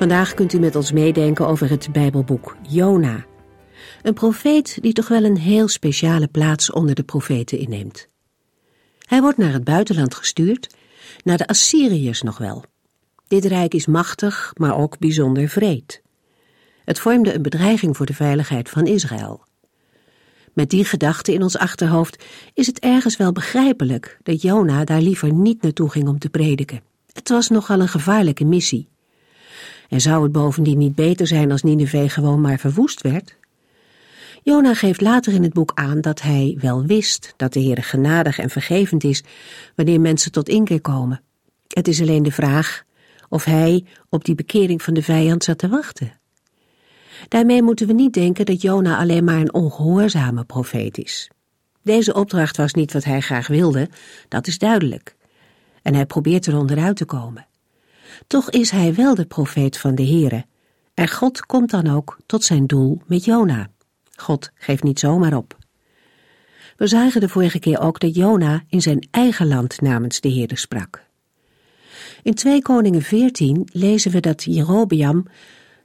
Vandaag kunt u met ons meedenken over het Bijbelboek Jona. Een profeet die toch wel een heel speciale plaats onder de profeten inneemt. Hij wordt naar het buitenland gestuurd, naar de Assyriërs nog wel. Dit rijk is machtig, maar ook bijzonder vreed. Het vormde een bedreiging voor de veiligheid van Israël. Met die gedachte in ons achterhoofd is het ergens wel begrijpelijk dat Jona daar liever niet naartoe ging om te prediken. Het was nogal een gevaarlijke missie. En zou het bovendien niet beter zijn als Nineveh gewoon maar verwoest werd? Jona geeft later in het boek aan dat hij wel wist dat de Heer genadig en vergevend is wanneer mensen tot inkeer komen. Het is alleen de vraag of hij op die bekering van de vijand zat te wachten. Daarmee moeten we niet denken dat Jona alleen maar een ongehoorzame profeet is. Deze opdracht was niet wat hij graag wilde, dat is duidelijk. En hij probeert er onderuit te komen. Toch is hij wel de profeet van de Heere. En God komt dan ook tot zijn doel met Jona. God geeft niet zomaar op. We zagen de vorige keer ook dat Jona in zijn eigen land namens de Heere sprak. In 2 Koningen 14 lezen we dat Jerobeam,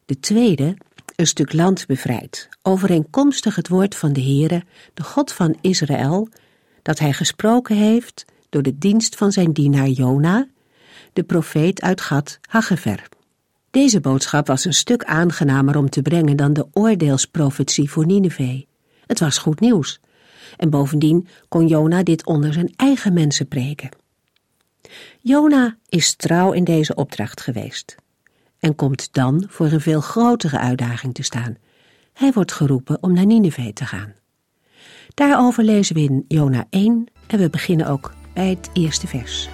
de tweede, een stuk land bevrijdt, overeenkomstig het woord van de Heere, de God van Israël, dat hij gesproken heeft door de dienst van zijn dienaar Jona, de profeet uit Gad Hagever. Deze boodschap was een stuk aangenamer om te brengen dan de oordeelsprofetie voor Nineveh. Het was goed nieuws. En bovendien kon Jona dit onder zijn eigen mensen preken. Jona is trouw in deze opdracht geweest en komt dan voor een veel grotere uitdaging te staan. Hij wordt geroepen om naar Nineveh te gaan. Daarover lezen we in Jona 1 en we beginnen ook bij het eerste vers.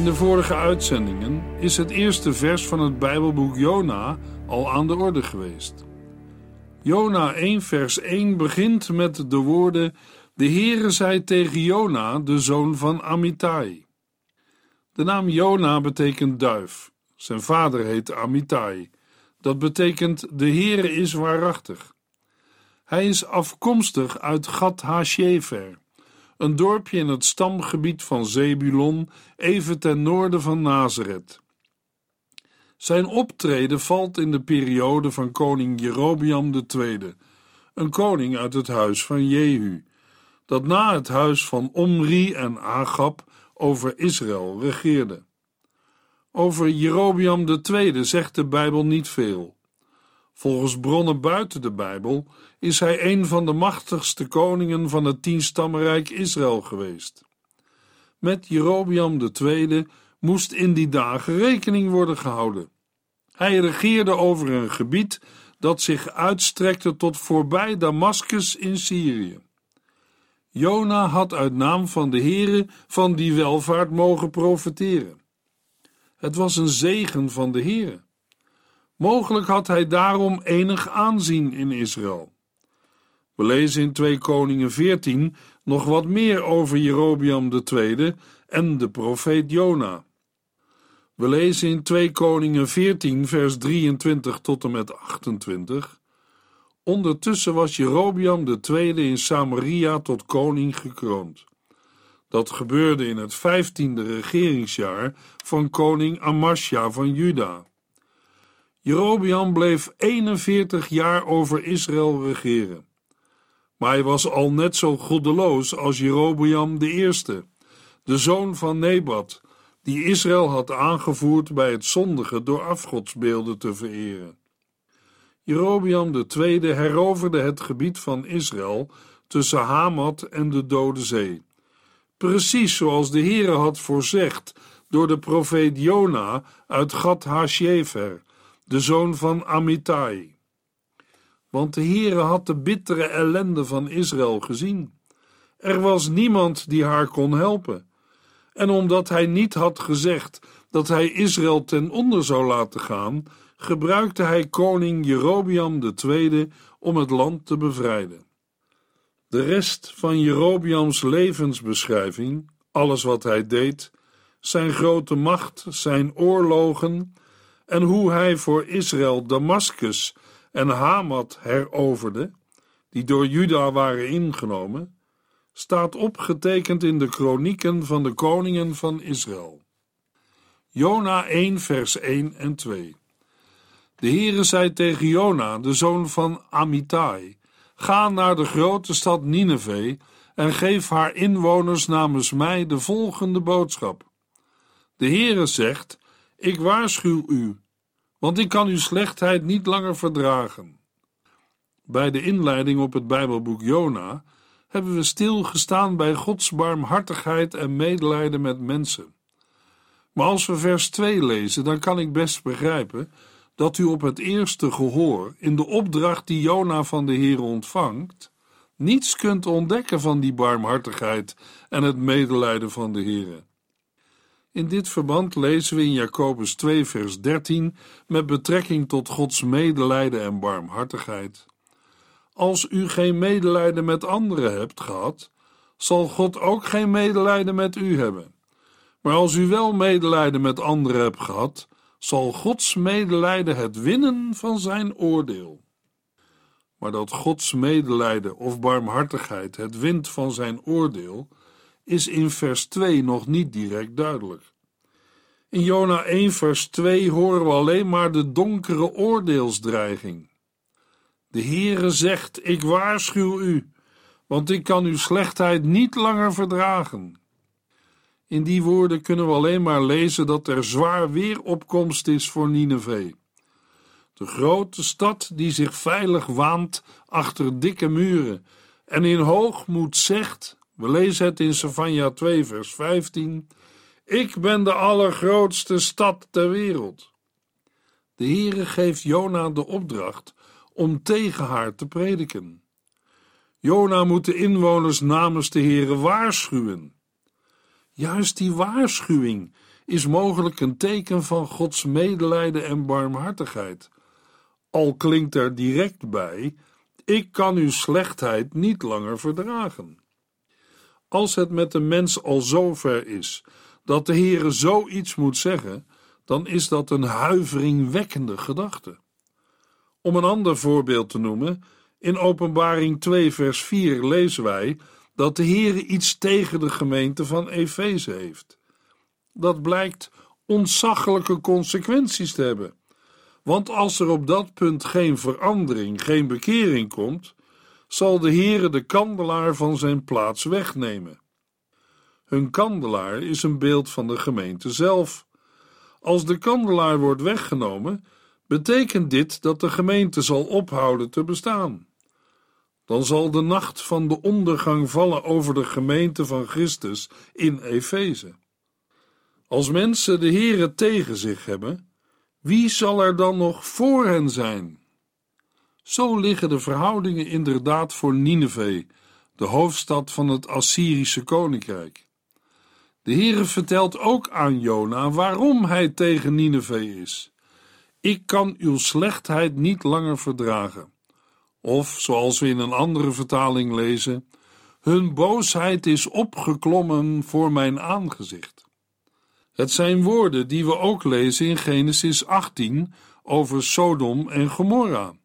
In de vorige uitzendingen is het eerste vers van het Bijbelboek Jona al aan de orde geweest. Jona 1 vers 1 begint met de woorden: De Heere zei tegen Jona, de zoon van Amittai. De naam Jona betekent duif. Zijn vader heet Amittai. Dat betekent de Heere is waarachtig. Hij is afkomstig uit Gad HaShefer een dorpje in het stamgebied van Zebulon, even ten noorden van Nazareth. Zijn optreden valt in de periode van koning Jerobeam II, een koning uit het huis van Jehu, dat na het huis van Omri en Agab over Israël regeerde. Over Jerobeam II zegt de Bijbel niet veel. Volgens bronnen buiten de Bijbel is hij een van de machtigste koningen van het tienstammenrijk Israël geweest. Met Jerobeam II moest in die dagen rekening worden gehouden. Hij regeerde over een gebied dat zich uitstrekte tot voorbij Damascus in Syrië. Jona had uit naam van de Heere van die welvaart mogen profiteren. Het was een zegen van de Heere. Mogelijk had hij daarom enig aanzien in Israël. We lezen in 2 Koningen 14 nog wat meer over Jerobeam II en de profeet Jona. We lezen in 2 Koningen 14 vers 23 tot en met 28 Ondertussen was Jerobeam II in Samaria tot koning gekroond. Dat gebeurde in het vijftiende regeringsjaar van koning Amasja van Juda. Jerobeam bleef 41 jaar over Israël regeren. Maar hij was al net zo goddeloos als Jerobeam eerste, de zoon van Nebat, die Israël had aangevoerd bij het zondigen door afgodsbeelden te vereren. De tweede heroverde het gebied van Israël tussen Hamat en de Dode Zee, precies zoals de Heere had voorzegd door de profeet Jona uit Gad Hasjefer, de zoon van Amittai. Want de Heere had de bittere ellende van Israël gezien. Er was niemand die haar kon helpen. En omdat hij niet had gezegd dat hij Israël ten onder zou laten gaan, gebruikte hij koning Jerobiam II om het land te bevrijden. De rest van Jerobiams levensbeschrijving, alles wat hij deed, zijn grote macht, zijn oorlogen en hoe hij voor Israël Damascus en Hamat heroverde, die door Juda waren ingenomen, staat opgetekend in de kronieken van de koningen van Israël. Jona 1 vers 1 en 2 De Heere zei tegen Jona, de zoon van Amittai, ga naar de grote stad Nineveh en geef haar inwoners namens mij de volgende boodschap. De Heere zegt, ik waarschuw u, want ik kan uw slechtheid niet langer verdragen. Bij de inleiding op het Bijbelboek Jona hebben we stilgestaan bij Gods barmhartigheid en medelijden met mensen. Maar als we vers 2 lezen, dan kan ik best begrijpen dat u op het eerste gehoor, in de opdracht die Jona van de Heer ontvangt, niets kunt ontdekken van die barmhartigheid en het medelijden van de Heer. In dit verband lezen we in Jacobus 2, vers 13 met betrekking tot Gods medelijden en barmhartigheid. Als u geen medelijden met anderen hebt gehad, zal God ook geen medelijden met u hebben. Maar als u wel medelijden met anderen hebt gehad, zal Gods medelijden het winnen van zijn oordeel. Maar dat Gods medelijden of barmhartigheid het wint van zijn oordeel, is in vers 2 nog niet direct duidelijk. In Jona 1 vers 2 horen we alleen maar de donkere oordeelsdreiging. De Heere zegt, ik waarschuw u, want ik kan uw slechtheid niet langer verdragen. In die woorden kunnen we alleen maar lezen dat er zwaar weeropkomst is voor Nineveh. De grote stad die zich veilig waant achter dikke muren en in hoogmoed zegt, we lezen het in Savanja 2 vers 15, ik ben de allergrootste stad ter wereld. De Heere geeft Jona de opdracht om tegen haar te prediken. Jona moet de inwoners namens de Heere waarschuwen. Juist die waarschuwing is mogelijk een teken van Gods medelijden en barmhartigheid. Al klinkt er direct bij: Ik kan uw slechtheid niet langer verdragen. Als het met de mens al zover is dat de Heere zoiets moet zeggen, dan is dat een huiveringwekkende gedachte. Om een ander voorbeeld te noemen, in Openbaring 2, vers 4 lezen wij dat de Heere iets tegen de gemeente van Efeze heeft. Dat blijkt ontzaglijke consequenties te hebben. Want als er op dat punt geen verandering, geen bekering komt, zal de Heere de kandelaar van zijn plaats wegnemen. Hun kandelaar is een beeld van de gemeente zelf. Als de kandelaar wordt weggenomen, betekent dit dat de gemeente zal ophouden te bestaan. Dan zal de nacht van de ondergang vallen over de gemeente van Christus in Efeze. Als mensen de Here tegen zich hebben, wie zal er dan nog voor hen zijn? Zo liggen de verhoudingen inderdaad voor Nineveh, de hoofdstad van het Assyrische koninkrijk. De Heere vertelt ook aan Jona waarom hij tegen Nineveh is. Ik kan uw slechtheid niet langer verdragen. Of, zoals we in een andere vertaling lezen, hun boosheid is opgeklommen voor mijn aangezicht. Het zijn woorden die we ook lezen in Genesis 18 over Sodom en Gomorra.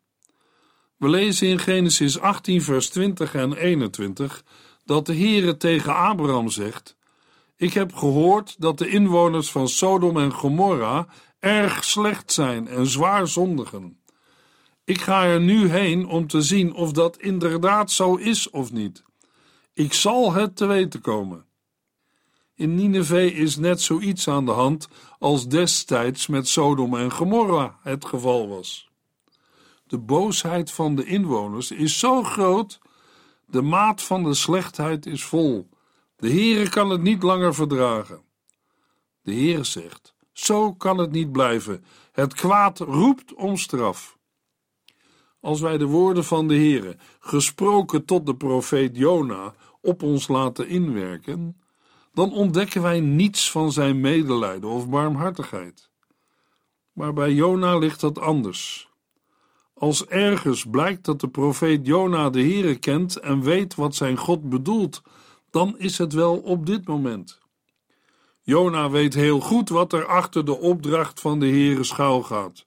We lezen in Genesis 18, vers 20 en 21 dat de Heere tegen Abraham zegt: Ik heb gehoord dat de inwoners van Sodom en Gomorra erg slecht zijn en zwaar zondigen. Ik ga er nu heen om te zien of dat inderdaad zo is of niet. Ik zal het te weten komen. In Nineveh is net zoiets aan de hand als destijds met Sodom en Gomorra het geval was. De boosheid van de inwoners is zo groot, de maat van de slechtheid is vol. De Heere kan het niet langer verdragen. De Heere zegt: Zo kan het niet blijven. Het kwaad roept om straf. Als wij de woorden van de Heere, gesproken tot de profeet Jona, op ons laten inwerken, dan ontdekken wij niets van zijn medelijden of barmhartigheid. Maar bij Jona ligt dat anders. Als ergens blijkt dat de profeet Jona de Heere kent en weet wat zijn God bedoelt, dan is het wel op dit moment. Jona weet heel goed wat er achter de opdracht van de Heere schuil gaat.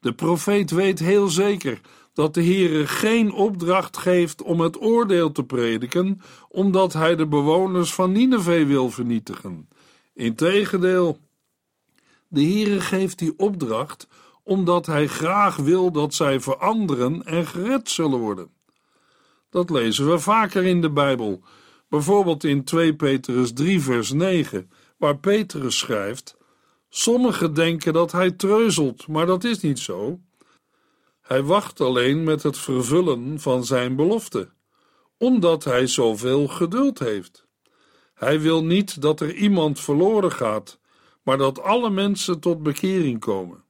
De profeet weet heel zeker dat de Heere geen opdracht geeft om het oordeel te prediken, omdat hij de bewoners van Nineveh wil vernietigen. Integendeel, de Heere geeft die opdracht omdat hij graag wil dat zij veranderen en gered zullen worden. Dat lezen we vaker in de Bijbel, bijvoorbeeld in 2 Petrus 3 vers 9, waar Petrus schrijft: Sommigen denken dat hij treuzelt, maar dat is niet zo. Hij wacht alleen met het vervullen van zijn belofte, omdat hij zoveel geduld heeft. Hij wil niet dat er iemand verloren gaat, maar dat alle mensen tot bekering komen.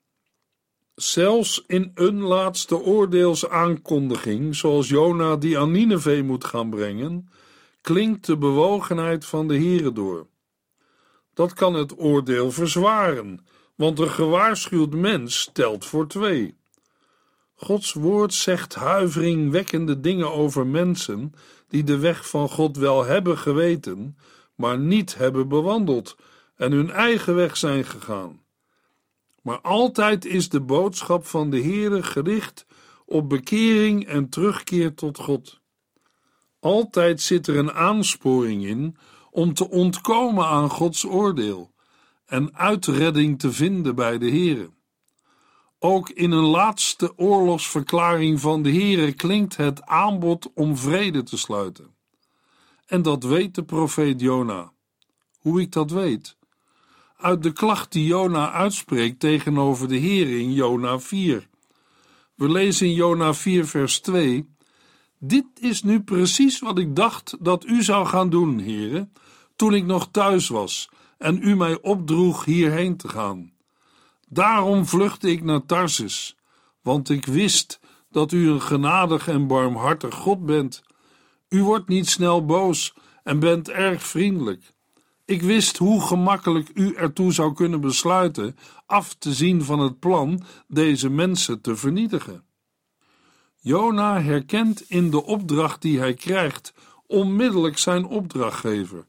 Zelfs in een laatste oordeelsaankondiging, zoals Jona die aan moet gaan brengen, klinkt de bewogenheid van de Here door. Dat kan het oordeel verzwaren, want een gewaarschuwd mens telt voor twee. Gods woord zegt huiveringwekkende dingen over mensen die de weg van God wel hebben geweten, maar niet hebben bewandeld en hun eigen weg zijn gegaan. Maar altijd is de boodschap van de Heere gericht op bekering en terugkeer tot God. Altijd zit er een aansporing in om te ontkomen aan Gods oordeel en uitredding te vinden bij de Heere. Ook in een laatste oorlogsverklaring van de Heere klinkt het aanbod om vrede te sluiten. En dat weet de profeet Jona. Hoe ik dat weet? Uit de klacht die Jona uitspreekt tegenover de Heere in Jona 4. We lezen in Jona 4 vers 2: Dit is nu precies wat ik dacht dat u zou gaan doen, Heere, toen ik nog thuis was en u mij opdroeg hierheen te gaan. Daarom vluchtte ik naar Tarsus, want ik wist dat u een genadig en barmhartig God bent. U wordt niet snel boos en bent erg vriendelijk. Ik wist hoe gemakkelijk u ertoe zou kunnen besluiten af te zien van het plan deze mensen te vernietigen. Jona herkent in de opdracht die hij krijgt onmiddellijk zijn opdrachtgever,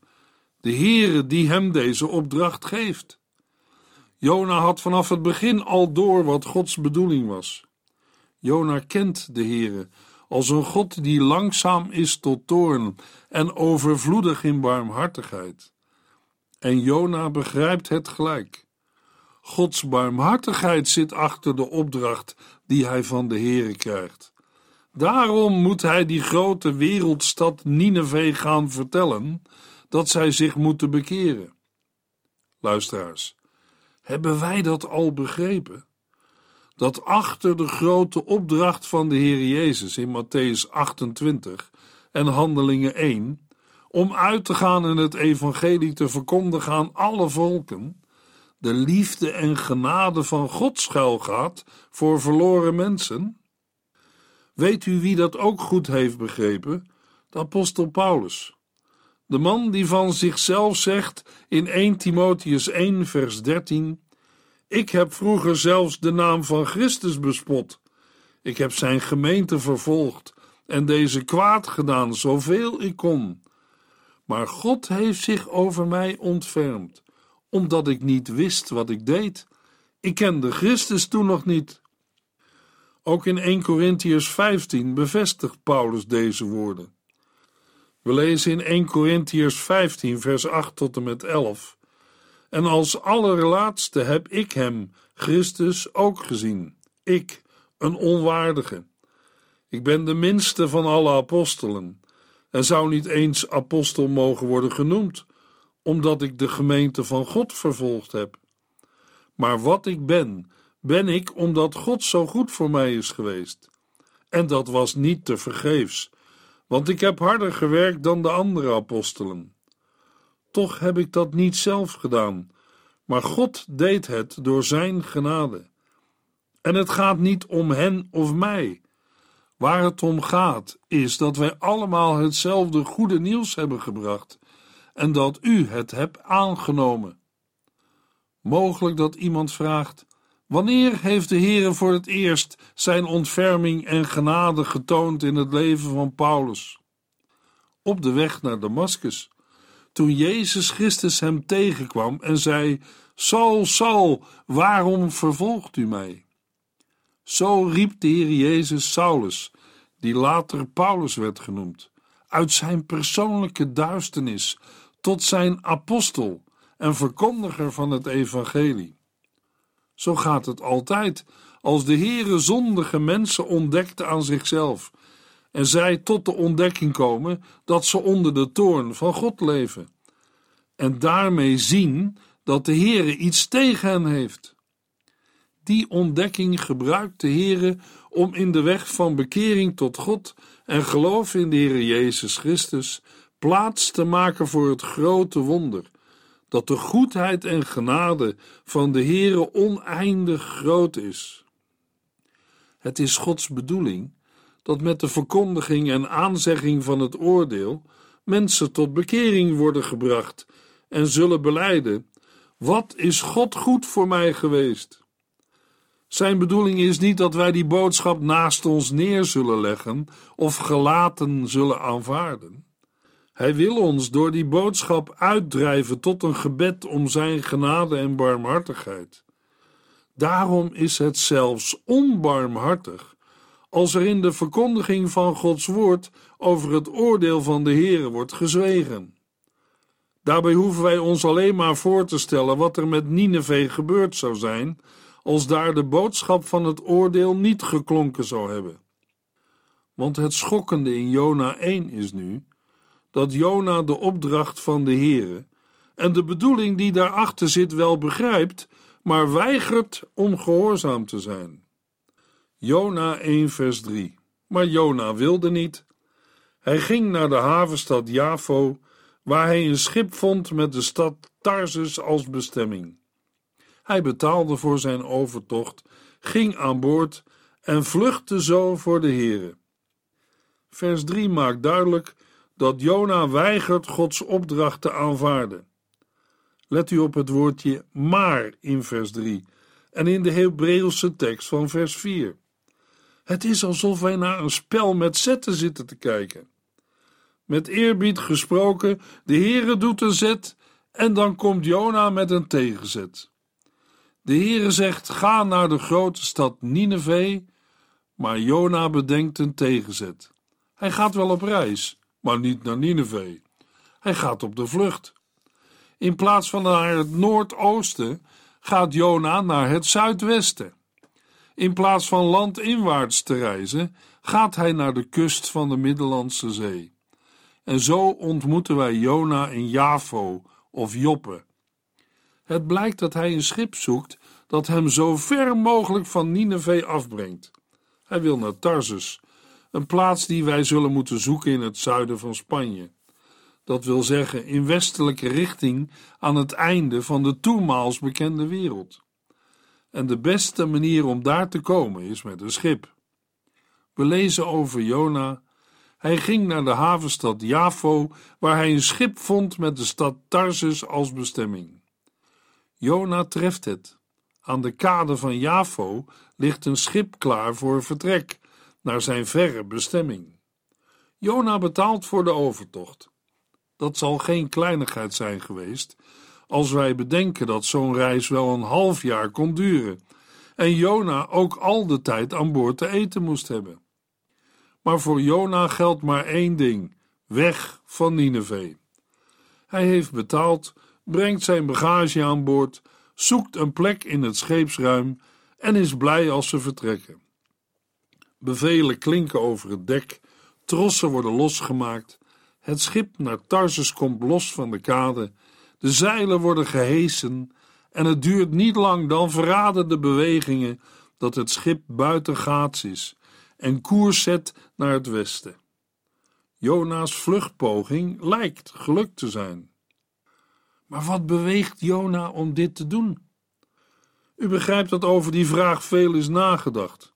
de Heere die hem deze opdracht geeft. Jona had vanaf het begin al door wat Gods bedoeling was. Jona kent de Heere als een God die langzaam is tot toorn en overvloedig in barmhartigheid. En Jona begrijpt het gelijk. Gods barmhartigheid zit achter de opdracht die hij van de Heere krijgt. Daarom moet hij die grote wereldstad Nineveh gaan vertellen dat zij zich moeten bekeren. Luisteraars, hebben wij dat al begrepen? Dat achter de grote opdracht van de Heer Jezus in Matthäus 28 en Handelingen 1 om uit te gaan en het evangelie te verkondigen aan alle volken, de liefde en genade van God schuil gaat voor verloren mensen? Weet u wie dat ook goed heeft begrepen? De apostel Paulus. De man die van zichzelf zegt in 1 Timotheus 1, vers 13: Ik heb vroeger zelfs de naam van Christus bespot. Ik heb zijn gemeente vervolgd en deze kwaad gedaan, zoveel ik kon. Maar God heeft zich over mij ontfermd, omdat ik niet wist wat ik deed. Ik kende Christus toen nog niet. Ook in 1 Corinthians 15 bevestigt Paulus deze woorden. We lezen in 1 Corinthians 15, vers 8 tot en met 11. En als allerlaatste heb ik hem, Christus, ook gezien. Ik, een onwaardige. Ik ben de minste van alle apostelen en zou niet eens apostel mogen worden genoemd, omdat ik de gemeente van God vervolgd heb. Maar wat ik ben, ben ik omdat God zo goed voor mij is geweest. En dat was niet te vergeefs, want ik heb harder gewerkt dan de andere apostelen. Toch heb ik dat niet zelf gedaan, maar God deed het door Zijn genade. En het gaat niet om hen of mij. Waar het om gaat, is dat wij allemaal hetzelfde goede nieuws hebben gebracht en dat u het hebt aangenomen. Mogelijk dat iemand vraagt: Wanneer heeft de Heer voor het eerst zijn ontferming en genade getoond in het leven van Paulus? Op de weg naar Damascus, toen Jezus Christus hem tegenkwam en zei: Saul, Saul, waarom vervolgt u mij? Zo riep de Heer Jezus Saulus, die later Paulus werd genoemd, uit zijn persoonlijke duisternis tot zijn apostel en verkondiger van het evangelie. Zo gaat het altijd als de Heere zondige mensen ontdekte aan zichzelf en zij tot de ontdekking komen dat ze onder de toorn van God leven en daarmee zien dat de Heere iets tegen hen heeft. Die ontdekking gebruikt de Heere om in de weg van bekering tot God en geloof in de Heere Jezus Christus plaats te maken voor het grote wonder dat de goedheid en genade van de Heere oneindig groot is. Het is Gods bedoeling dat met de verkondiging en aanzegging van het oordeel mensen tot bekering worden gebracht en zullen beleiden: Wat is God goed voor mij geweest? Zijn bedoeling is niet dat wij die boodschap naast ons neer zullen leggen of gelaten zullen aanvaarden. Hij wil ons door die boodschap uitdrijven tot een gebed om zijn genade en barmhartigheid. Daarom is het zelfs onbarmhartig als er in de verkondiging van Gods woord over het oordeel van de Heere wordt gezwegen. Daarbij hoeven wij ons alleen maar voor te stellen wat er met Nineveh gebeurd zou zijn als daar de boodschap van het oordeel niet geklonken zou hebben. Want het schokkende in Jona 1 is nu dat Jona de opdracht van de Heere en de bedoeling die daarachter zit wel begrijpt, maar weigert om gehoorzaam te zijn. Jona 1 vers 3 Maar Jona wilde niet. Hij ging naar de havenstad Javo, waar hij een schip vond met de stad Tarsus als bestemming. Hij betaalde voor zijn overtocht, ging aan boord en vluchtte zo voor de Heere. Vers 3 maakt duidelijk dat Jona weigert Gods opdracht te aanvaarden. Let u op het woordje maar in vers 3 en in de Hebreeuwse tekst van vers 4. Het is alsof wij naar een spel met zetten zitten te kijken. Met eerbied gesproken, de Heere doet een zet en dan komt Jona met een tegenzet. De Heere zegt: Ga naar de grote stad Nineveh, maar Jona bedenkt een tegenzet. Hij gaat wel op reis, maar niet naar Nineveh. Hij gaat op de vlucht. In plaats van naar het noordoosten gaat Jona naar het zuidwesten. In plaats van landinwaarts te reizen, gaat hij naar de kust van de Middellandse Zee. En zo ontmoeten wij Jona in Javo of Joppe. Het blijkt dat hij een schip zoekt dat hem zo ver mogelijk van Nineveh afbrengt. Hij wil naar Tarsus, een plaats die wij zullen moeten zoeken in het zuiden van Spanje. Dat wil zeggen in westelijke richting aan het einde van de toenmaals bekende wereld. En de beste manier om daar te komen is met een schip. We lezen over Jona. Hij ging naar de havenstad Javo, waar hij een schip vond met de stad Tarsus als bestemming. Jona treft het. Aan de kade van Javo ligt een schip klaar voor vertrek naar zijn verre bestemming. Jona betaalt voor de overtocht. Dat zal geen kleinigheid zijn geweest, als wij bedenken dat zo'n reis wel een half jaar kon duren en Jona ook al de tijd aan boord te eten moest hebben. Maar voor Jona geldt maar één ding: weg van Nineveh. Hij heeft betaald, brengt zijn bagage aan boord, zoekt een plek in het scheepsruim en is blij als ze vertrekken. Bevelen klinken over het dek, trossen worden losgemaakt, het schip naar Tarsus komt los van de kade, de zeilen worden gehesen en het duurt niet lang dan verraden de bewegingen dat het schip buiten gaats is en koers zet naar het westen. Jona's vluchtpoging lijkt gelukt te zijn. Maar wat beweegt Jona om dit te doen? U begrijpt dat over die vraag veel is nagedacht.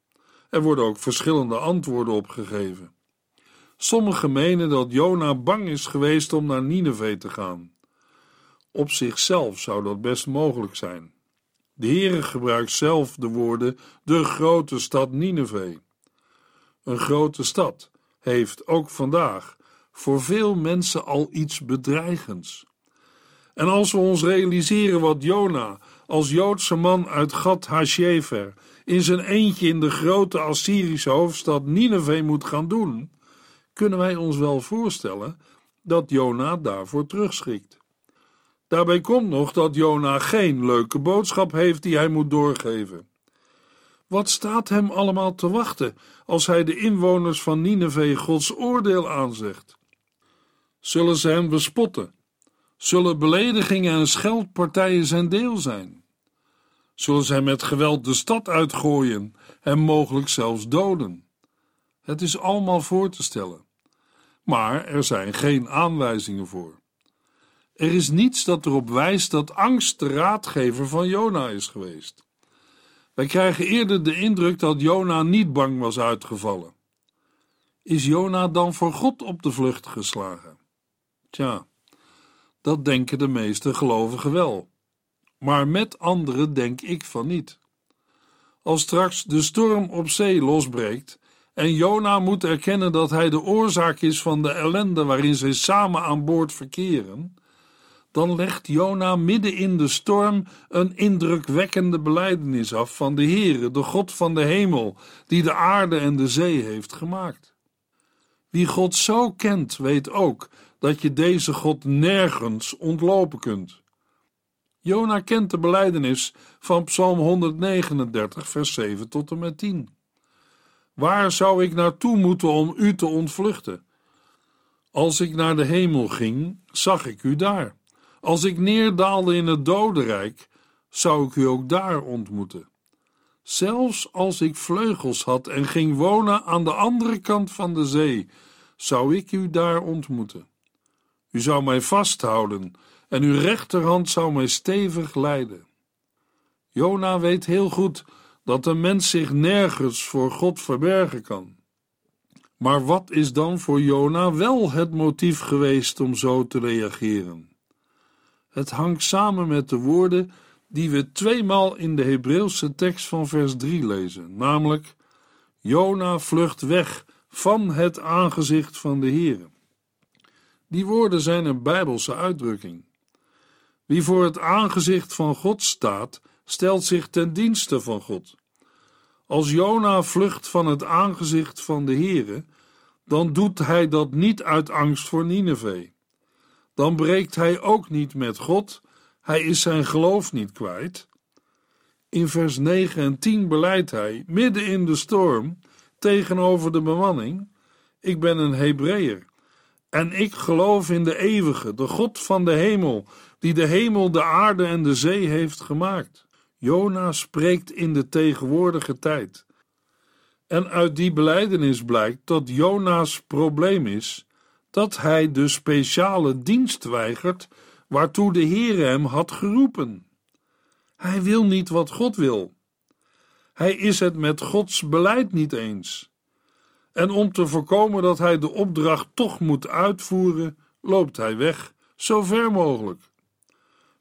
Er worden ook verschillende antwoorden op gegeven. Sommigen menen dat Jona bang is geweest om naar Nineveh te gaan. Op zichzelf zou dat best mogelijk zijn. De Heere gebruikt zelf de woorden de grote stad Nineveh. Een grote stad heeft ook vandaag voor veel mensen al iets bedreigends. En als we ons realiseren wat Jona als Joodse man uit Gad Hashever in zijn eentje in de grote Assyrische hoofdstad Nineveh moet gaan doen, kunnen wij ons wel voorstellen dat Jona daarvoor terugschrikt. Daarbij komt nog dat Jona geen leuke boodschap heeft die hij moet doorgeven. Wat staat hem allemaal te wachten als hij de inwoners van Nineveh Gods oordeel aanzegt? Zullen ze hem bespotten? Zullen beledigingen en scheldpartijen zijn deel zijn? Zullen hem met geweld de stad uitgooien en mogelijk zelfs doden? Het is allemaal voor te stellen. Maar er zijn geen aanwijzingen voor. Er is niets dat erop wijst dat angst de raadgever van Jona is geweest. Wij krijgen eerder de indruk dat Jona niet bang was uitgevallen. Is Jona dan voor God op de vlucht geslagen? Tja, dat denken de meeste gelovigen wel. Maar met anderen denk ik van niet. Als straks de storm op zee losbreekt en Jona moet erkennen dat hij de oorzaak is van de ellende waarin zij samen aan boord verkeren, dan legt Jona midden in de storm een indrukwekkende belijdenis af van de Heere, de God van de hemel, die de aarde en de zee heeft gemaakt. Wie God zo kent, weet ook dat je deze God nergens ontlopen kunt. Jona kent de belijdenis van Psalm 139, vers 7 tot en met 10. Waar zou ik naartoe moeten om u te ontvluchten? Als ik naar de hemel ging, zag ik u daar. Als ik neerdaalde in het dodenrijk, zou ik u ook daar ontmoeten. Zelfs als ik vleugels had en ging wonen aan de andere kant van de zee, zou ik u daar ontmoeten. U zou mij vasthouden en uw rechterhand zou mij stevig leiden. Jona weet heel goed dat een mens zich nergens voor God verbergen kan. Maar wat is dan voor Jona wel het motief geweest om zo te reageren? Het hangt samen met de woorden die we tweemaal in de Hebreeuwse tekst van vers 3 lezen, namelijk: Jona vlucht weg van het aangezicht van de Heere. Die woorden zijn een Bijbelse uitdrukking. Wie voor het aangezicht van God staat, stelt zich ten dienste van God. Als Jona vlucht van het aangezicht van de Heere, dan doet hij dat niet uit angst voor Nineveh dan breekt hij ook niet met God, hij is zijn geloof niet kwijt. In vers 9 en 10 beleidt hij, midden in de storm, tegenover de bemanning: Ik ben een Hebreeër en ik geloof in de eeuwige, de God van de hemel, die de hemel, de aarde en de zee heeft gemaakt. Jona spreekt in de tegenwoordige tijd. En uit die beleidenis blijkt dat Jona's probleem is dat hij de speciale dienst weigert waartoe de Heere hem had geroepen. Hij wil niet wat God wil. Hij is het met Gods beleid niet eens. En om te voorkomen dat hij de opdracht toch moet uitvoeren, loopt hij weg, zo ver mogelijk.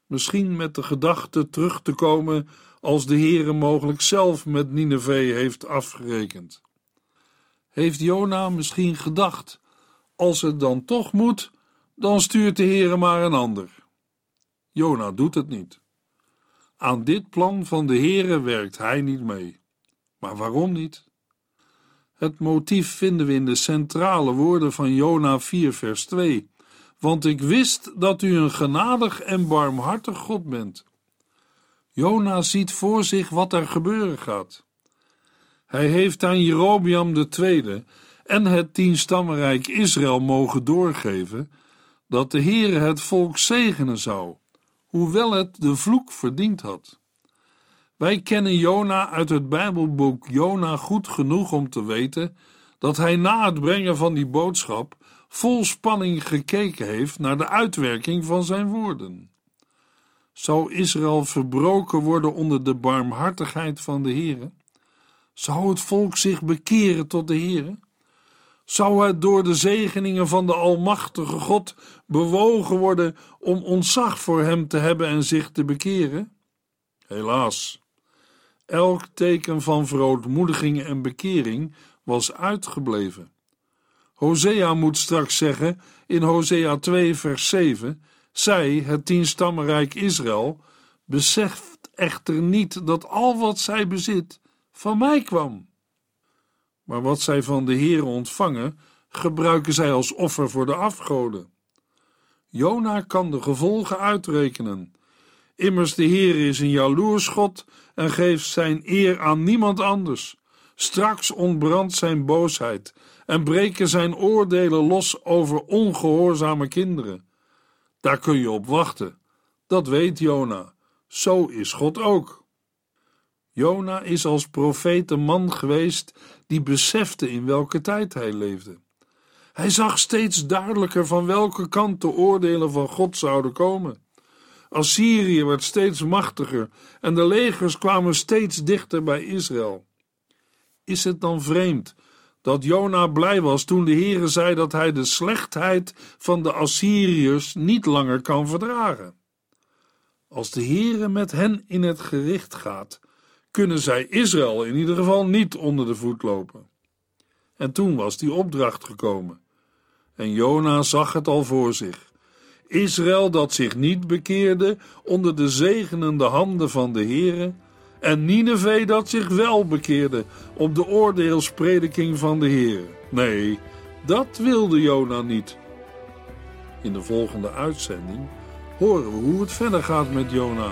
Misschien met de gedachte terug te komen als de Heere mogelijk zelf met Nineveh heeft afgerekend. Heeft Jona misschien gedacht als het dan toch moet, dan stuurt de Heere maar een ander. Jona doet het niet. Aan dit plan van de Heere werkt hij niet mee. Maar waarom niet? Het motief vinden we in de centrale woorden van Jona 4 vers 2. Want ik wist dat u een genadig en barmhartig God bent. Jona ziet voor zich wat er gebeuren gaat. Hij heeft aan Jerobiam II en het tienstammenrijk Israël mogen doorgeven dat de Heere het volk zegenen zou, hoewel het de vloek verdiend had. Wij kennen Jona uit het Bijbelboek Jona goed genoeg om te weten dat hij na het brengen van die boodschap vol spanning gekeken heeft naar de uitwerking van zijn woorden. Zou Israël verbroken worden onder de barmhartigheid van de Heere? Zou het volk zich bekeren tot de Heere? Zou het door de zegeningen van de Almachtige God bewogen worden om ontzag voor Hem te hebben en zich te bekeren? Helaas, elk teken van verootmoediging en bekering was uitgebleven. Hosea moet straks zeggen in Hosea 2, vers 7: Zij, het tienstammenrijk Israël, beseft echter niet dat al wat zij bezit van mij kwam. Maar wat zij van de Heere ontvangen, gebruiken zij als offer voor de afgoden. Jona kan de gevolgen uitrekenen. Immers de Heer is een jaloers God en geeft zijn eer aan niemand anders. Straks ontbrandt zijn boosheid en breken zijn oordelen los over ongehoorzame kinderen. Daar kun je op wachten. Dat weet Jona. Zo is God ook. Jona is als profeet een man geweest die besefte in welke tijd hij leefde. Hij zag steeds duidelijker van welke kant de oordelen van God zouden komen. Assyrië werd steeds machtiger en de legers kwamen steeds dichter bij Israël. Is het dan vreemd dat Jona blij was toen de Heere zei dat hij de slechtheid van de Assyriërs niet langer kan verdragen? Als de Heere met hen in het gericht gaat, kunnen zij Israël in ieder geval niet onder de voet lopen. En toen was die opdracht gekomen. En Jona zag het al voor zich. Israël dat zich niet bekeerde onder de zegenende handen van de Heere, en Nineveh dat zich wel bekeerde op de oordeelsprediking van de Heer. Nee, dat wilde Jona niet. In de volgende uitzending horen we hoe het verder gaat met Jona.